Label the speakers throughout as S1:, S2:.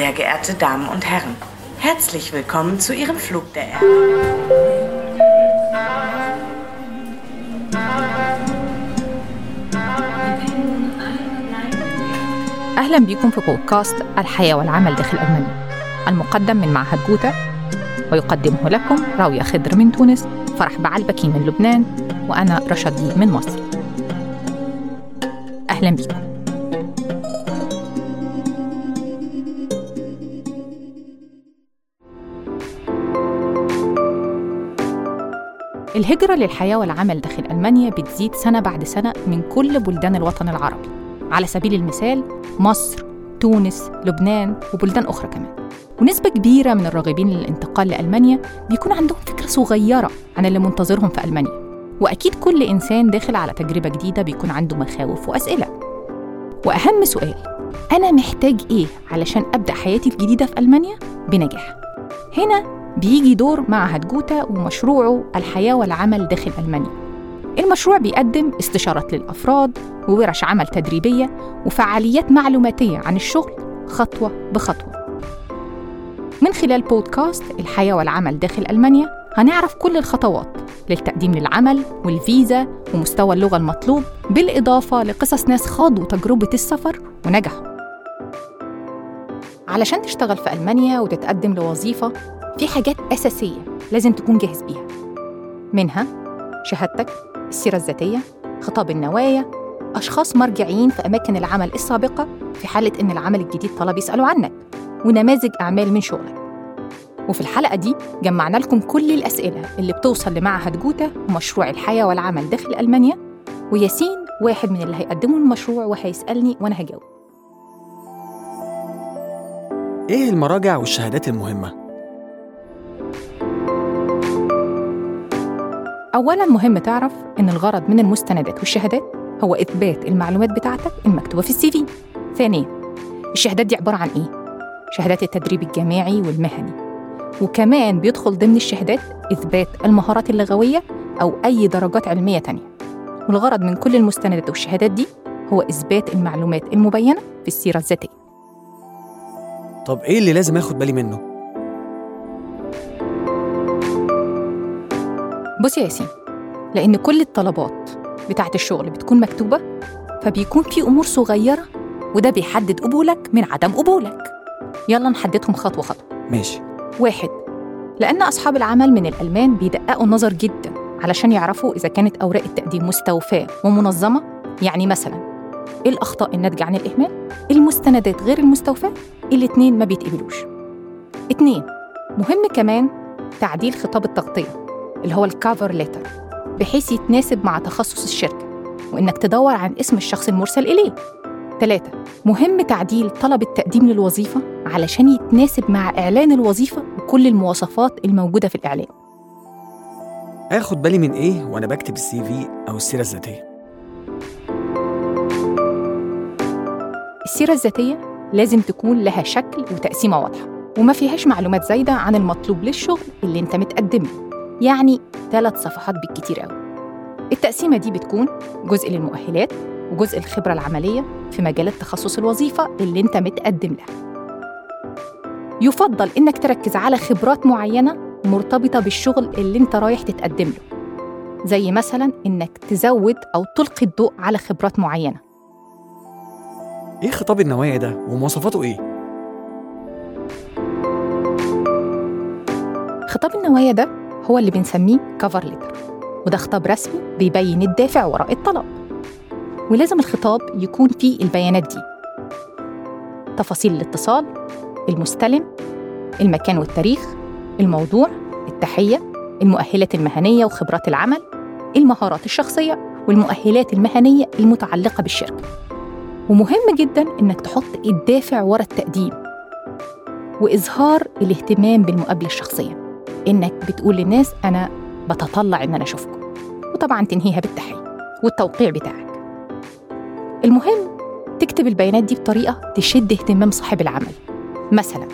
S1: Sehr geehrte Damen und Herren, herzlich willkommen zu Ihrem Flug der Erde.
S2: أهلا بكم في بودكاست الحياة والعمل داخل ألمانيا. المقدم من معهد جوتا ويقدمه لكم راوية خضر من تونس فرح بعلبكي من لبنان وأنا رشدي من مصر. أهلا بكم. الهجرة للحياة والعمل داخل ألمانيا بتزيد سنة بعد سنة من كل بلدان الوطن العربي. على سبيل المثال مصر، تونس، لبنان وبلدان أخرى كمان. ونسبة كبيرة من الراغبين للانتقال لألمانيا بيكون عندهم فكرة صغيرة عن اللي منتظرهم في ألمانيا. وأكيد كل إنسان داخل على تجربة جديدة بيكون عنده مخاوف وأسئلة. وأهم سؤال أنا محتاج إيه علشان أبدأ حياتي الجديدة في ألمانيا؟ بنجاح. هنا بيجي دور معهد جوتا ومشروعه الحياة والعمل داخل ألمانيا. المشروع بيقدم استشارات للأفراد وورش عمل تدريبية وفعاليات معلوماتية عن الشغل خطوة بخطوة. من خلال بودكاست الحياة والعمل داخل ألمانيا هنعرف كل الخطوات للتقديم للعمل والفيزا ومستوى اللغة المطلوب بالإضافة لقصص ناس خاضوا تجربة السفر ونجحوا علشان تشتغل في ألمانيا وتتقدم لوظيفة في حاجات أساسية لازم تكون جاهز بيها. منها شهادتك السيرة الذاتية خطاب النوايا أشخاص مرجعين في أماكن العمل السابقة في حالة إن العمل الجديد طلب يسألوا عنك ونماذج أعمال من شغلك. وفي الحلقة دي جمعنا لكم كل الأسئلة اللي بتوصل لمعهد جوتا ومشروع الحياة والعمل داخل ألمانيا وياسين واحد من اللي هيقدموا المشروع وهيسألني وأنا هجاوب.
S3: إيه المراجع والشهادات المهمة؟
S2: أولاً مهم تعرف إن الغرض من المستندات والشهادات هو إثبات المعلومات بتاعتك المكتوبة في السي في. ثانياً الشهادات دي عبارة عن إيه؟ شهادات التدريب الجامعي والمهني وكمان بيدخل ضمن الشهادات إثبات المهارات اللغوية أو أي درجات علمية تانية والغرض من كل المستندات والشهادات دي هو إثبات المعلومات المبينة في السيرة الذاتية
S3: طب إيه اللي لازم آخد بالي منه؟
S2: بص يا ياسين لأن كل الطلبات بتاعة الشغل بتكون مكتوبة فبيكون في أمور صغيرة وده بيحدد قبولك من عدم قبولك. يلا نحددهم خطوة خطوة.
S3: ماشي.
S2: واحد لأن أصحاب العمل من الألمان بيدققوا النظر جدا علشان يعرفوا إذا كانت أوراق التقديم مستوفاة ومنظمة. يعني مثلا إيه الأخطاء الناتجة عن الإهمال؟ المستندات غير المستوفاة؟ الاتنين ما بيتقبلوش. اتنين مهم كمان تعديل خطاب التغطية. اللي هو الكافر ليتر بحيث يتناسب مع تخصص الشركة وإنك تدور عن اسم الشخص المرسل إليه. ثلاثة مهم تعديل طلب التقديم للوظيفة علشان يتناسب مع إعلان الوظيفة وكل المواصفات الموجودة في الإعلان.
S3: آخد بالي من إيه وأنا بكتب السي في أو السيرة الذاتية؟
S2: السيرة الذاتية لازم تكون لها شكل وتقسيمة واضحة وما فيهاش معلومات زايدة عن المطلوب للشغل اللي أنت متقدم له يعني ثلاث صفحات بالكتير قوي التقسيمة دي بتكون جزء للمؤهلات وجزء الخبرة العملية في مجالات تخصص الوظيفة اللي انت متقدم لها. يفضل انك تركز على خبرات معينة مرتبطة بالشغل اللي انت رايح تتقدم له. زي مثلا انك تزود أو تلقي الضوء على خبرات معينة.
S3: إيه خطاب النوايا ده؟ ومواصفاته إيه؟
S2: خطاب النوايا ده هو اللي بنسميه كفر ليتر وده خطاب رسمي بيبين الدافع وراء الطلب ولازم الخطاب يكون فيه البيانات دي. تفاصيل الاتصال المستلم المكان والتاريخ الموضوع التحية المؤهلات المهنية وخبرات العمل المهارات الشخصية والمؤهلات المهنية المتعلقة بالشركة. ومهم جدا إنك تحط الدافع ورا التقديم. وإظهار الاهتمام بالمقابلة الشخصية. إنك بتقول للناس أنا بتطلع إن أنا أشوفكم وطبعا تنهيها بالتحية والتوقيع بتاعك المهم تكتب البيانات دي بطريقة تشد اهتمام صاحب العمل مثلا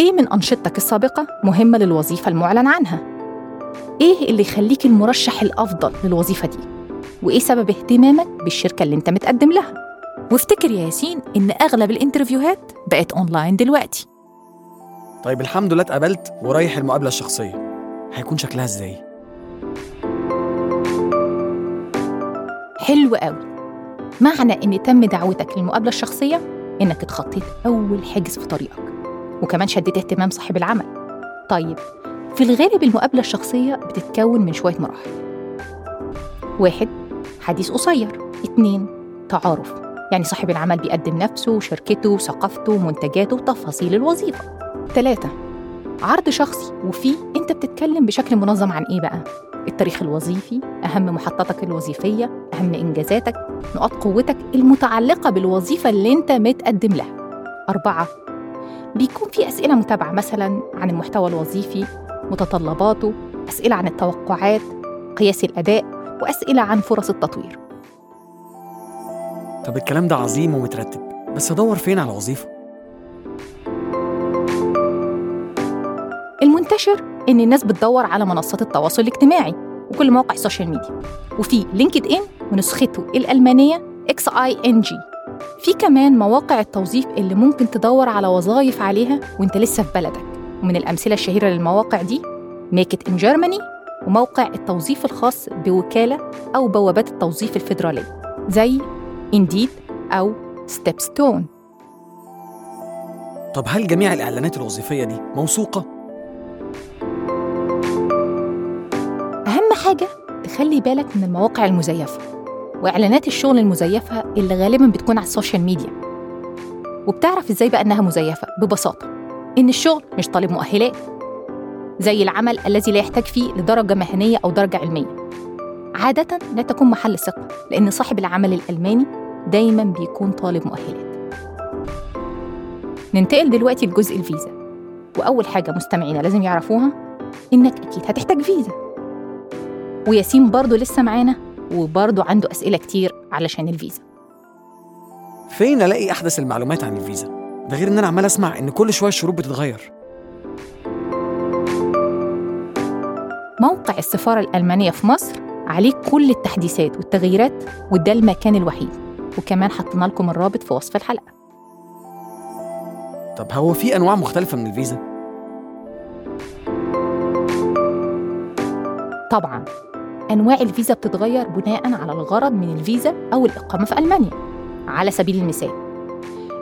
S2: إيه من أنشطتك السابقة مهمة للوظيفة المعلن عنها؟ إيه اللي يخليك المرشح الأفضل للوظيفة دي؟ وإيه سبب اهتمامك بالشركة اللي أنت متقدم لها؟ وافتكر يا ياسين إن أغلب ال interview هات بقت أونلاين دلوقتي
S3: طيب الحمد لله اتقبلت ورايح المقابلة الشخصية. هيكون شكلها إزاي؟
S2: حلو قوي. معنى إن تم دعوتك للمقابلة الشخصية إنك اتخطيت أول حاجز في طريقك وكمان شديت اهتمام صاحب العمل. طيب في الغالب المقابلة الشخصية بتتكون من شوية مراحل. واحد حديث قصير. اتنين تعارف. يعني صاحب العمل بيقدم نفسه وشركته وثقافته ومنتجاته وتفاصيل الوظيفة. ثلاثة. عرض شخصي وفيه انت بتتكلم بشكل منظم عن إيه بقى؟ التاريخ الوظيفي أهم محطاتك الوظيفية أهم إنجازاتك نقاط قوتك المتعلقة بالوظيفة اللي أنت متقدم لها. أربعة. بيكون في أسئلة متابعة مثلا عن المحتوى الوظيفي متطلباته أسئلة عن التوقعات قياس الأداء وأسئلة عن فرص التطوير.
S3: طب الكلام ده عظيم ومترتب بس أدور فين على وظيفة؟
S2: إن الناس بتدور على منصات التواصل الاجتماعي وكل مواقع ال social media. وفي LinkedIn ونسخته الألمانية XING. في كمان مواقع التوظيف اللي ممكن تدور على وظائف عليها وإنت لسه في بلدك. ومن الأمثلة الشهيرة للمواقع دي Make it in Germany وموقع التوظيف الخاص بوكالة أو بوابات التوظيف الفيدرالية زي Indeed أو StepStone
S3: طب هل جميع الإعلانات الوظيفية دي موثوقة؟
S2: حاجة تخلي بالك من المواقع المزيفة وإعلانات الشغل المزيفة اللي غالبا بتكون على ال social media. وبتعرف إزاي بقى إنها مزيفة؟ ببساطة إن الشغل مش طالب مؤهلات زي العمل الذي لا يحتاج فيه لدرجة مهنية أو درجة علمية. عادة لا تكون محل ثقة لأن صاحب العمل الألماني دايما بيكون طالب مؤهلات. ننتقل دلوقتي لجزء الفيزا. وأول حاجة مستمعينا لازم يعرفوها إنك أكيد هتحتاج فيزا. وياسين برضه لسه معانا وبرضه عنده أسئلة كتير علشان الفيزا
S3: فين ألاقي أحدث المعلومات عن الفيزا؟ ده غير إن أنا عمال أسمع إن كل شوية الشروط بتتغير
S2: موقع السفارة الألمانية في مصر عليه كل التحديثات والتغييرات وده المكان الوحيد وكمان حطينا لكم الرابط في وصف الحلقة
S3: طب هو في أنواع مختلفة من الفيزا؟
S2: طبعا أنواع الفيزا بتتغير بناء على الغرض من الفيزا أو الإقامة في ألمانيا. على سبيل المثال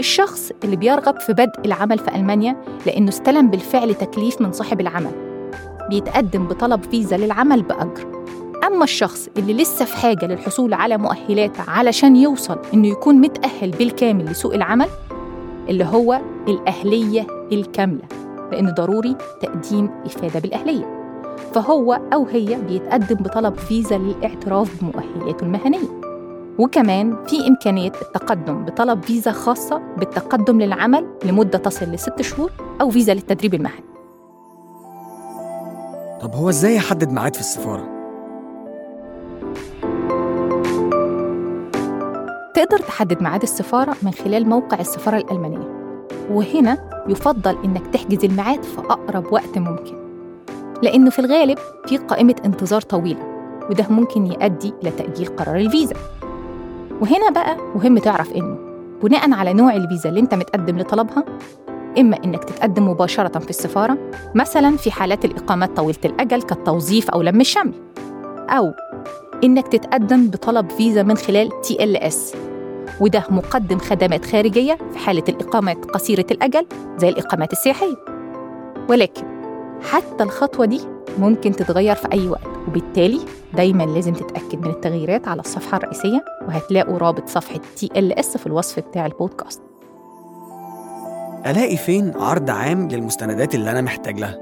S2: الشخص اللي بيرغب في بدء العمل في ألمانيا لأنه استلم بالفعل تكليف من صاحب العمل بيتقدم بطلب فيزا للعمل بأجر. أما الشخص اللي لسه في حاجة للحصول على مؤهلات علشان يوصل إنه يكون متأهل بالكامل لسوق العمل اللي هو الأهلية الكاملة لأن ضروري تقديم إفادة بالأهلية. فهو أو هي بيتقدم بطلب فيزا للاعتراف بمؤهلاته المهنية. وكمان في إمكانية التقدم بطلب فيزا خاصة بالتقدم للعمل لمدة تصل لست شهور أو فيزا للتدريب المهني.
S3: طب هو إزاي أحدد ميعاد في السفارة؟
S2: تقدر تحدد ميعاد السفارة من خلال موقع السفارة الألمانية. وهنا يفضل إنك تحجز الميعاد في أقرب وقت ممكن. لأنه في الغالب في قائمة انتظار طويلة وده ممكن يؤدي إلى تأجيل قرار الفيزا. وهنا بقى مهم تعرف إنه بناء على نوع الفيزا اللي أنت متقدم لطلبها إما إنك تتقدم مباشرة في السفارة مثلا في حالات الإقامات طويلة الأجل كالتوظيف أو لم الشمل أو إنك تتقدم بطلب فيزا من خلال TLS وده مقدم خدمات خارجية في حالة الإقامات قصيرة الأجل زي الإقامات السياحية. ولكن حتى الخطوة دي ممكن تتغير في أي وقت وبالتالي دايما لازم تتأكد من التغييرات على الصفحة الرئيسية وهتلاقوا رابط صفحة TLS في الوصف بتاع البودكاست
S3: ألاقي فين عرض عام للمستندات اللي أنا محتاج لها؟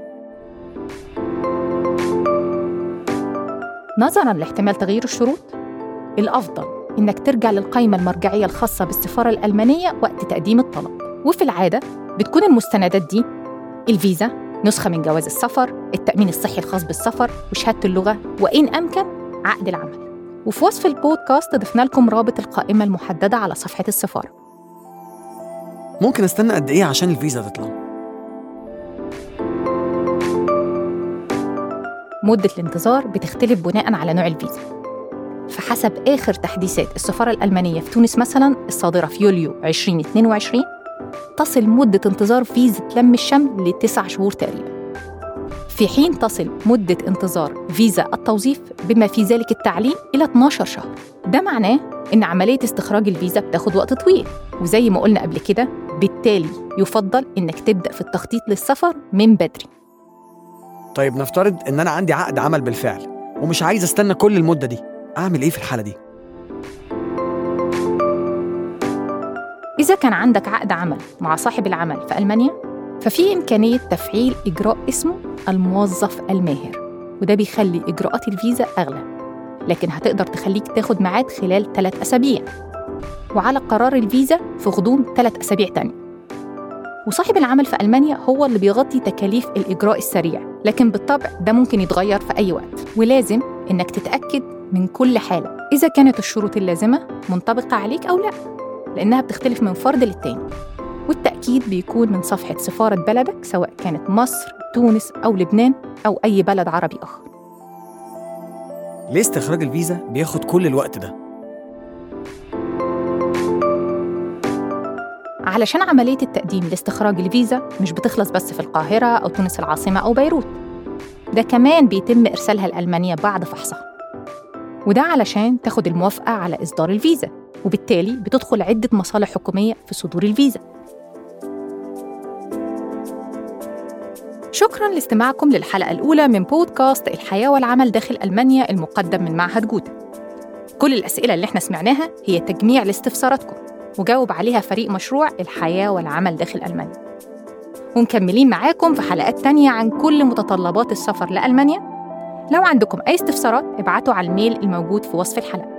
S2: نظرا لاحتمال تغيير الشروط الأفضل إنك ترجع للقائمة المرجعية الخاصة بالسفارة الألمانية وقت تقديم الطلب وفي العادة بتكون المستندات دي الفيزا نسخة من جواز السفر التأمين الصحي الخاص بالسفر وشهادة اللغة وإن أمكن عقد العمل. وفي وصف البودكاست ضفنا لكم رابط القائمة المحددة على صفحة السفارة.
S3: ممكن استنى قد إيه عشان الفيزا تطلع؟
S2: مدة الانتظار بتختلف بناء على نوع الفيزا. فحسب آخر تحديثات السفارة الألمانية في تونس مثلا الصادرة في يوليو 2022 تصل مدة انتظار فيزا لم الشمل لتسع شهور تقريبا. في حين تصل مدة انتظار فيزا التوظيف بما في ذلك التعليم إلى 12 شهر. ده معناه إن عملية استخراج الفيزا بتاخد وقت طويل وزي ما قلنا قبل كده بالتالي يفضل إنك تبدأ في التخطيط للسفر من بدري.
S3: طيب نفترض إن أنا عندي عقد عمل بالفعل ومش عايز أستنى كل المدة دي أعمل إيه في الحالة دي؟
S2: إذا كان عندك عقد عمل مع صاحب العمل في ألمانيا ففي إمكانية تفعيل إجراء اسمه الموظف الماهر وده بيخلي إجراءات الفيزا أغلى لكن هتقدر تخليك تاخد ميعاد خلال ثلاث أسابيع. وعلى قرار الفيزا في غضون ثلاث أسابيع تانية. وصاحب العمل في ألمانيا هو اللي بيغطي تكاليف الإجراء السريع لكن بالطبع ده ممكن يتغير في أي وقت. ولازم إنك تتأكد من كل حالة إذا كانت الشروط اللازمة منطبقة عليك أو لا. لأنها بتختلف من فرد للتاني. والتأكيد بيكون من صفحة سفارة بلدك سواء كانت مصر، تونس أو لبنان أو أي بلد عربي آخر.
S3: ليه استخراج الفيزا بياخد كل الوقت ده؟
S2: علشان عملية التقديم لاستخراج الفيزا مش بتخلص بس في القاهرة أو تونس العاصمة أو بيروت. ده كمان بيتم إرسالها لألمانيا بعد فحصها. وده علشان تاخد الموافقة على إصدار الفيزا. وبالتالي بتدخل عدة مصالح حكومية في صدور الفيزا. شكرا لاستماعكم للحلقة الأولى من بودكاست الحياة والعمل داخل ألمانيا المقدم من معهد جوتا. كل الأسئلة اللي إحنا سمعناها هي تجميع لاستفساراتكم وجاوب عليها فريق مشروع الحياة والعمل داخل ألمانيا. ومكملين معاكم في حلقات تانية عن كل متطلبات السفر لألمانيا. لو عندكم أي استفسارات ابعتوا على الميل الموجود في وصف الحلقة.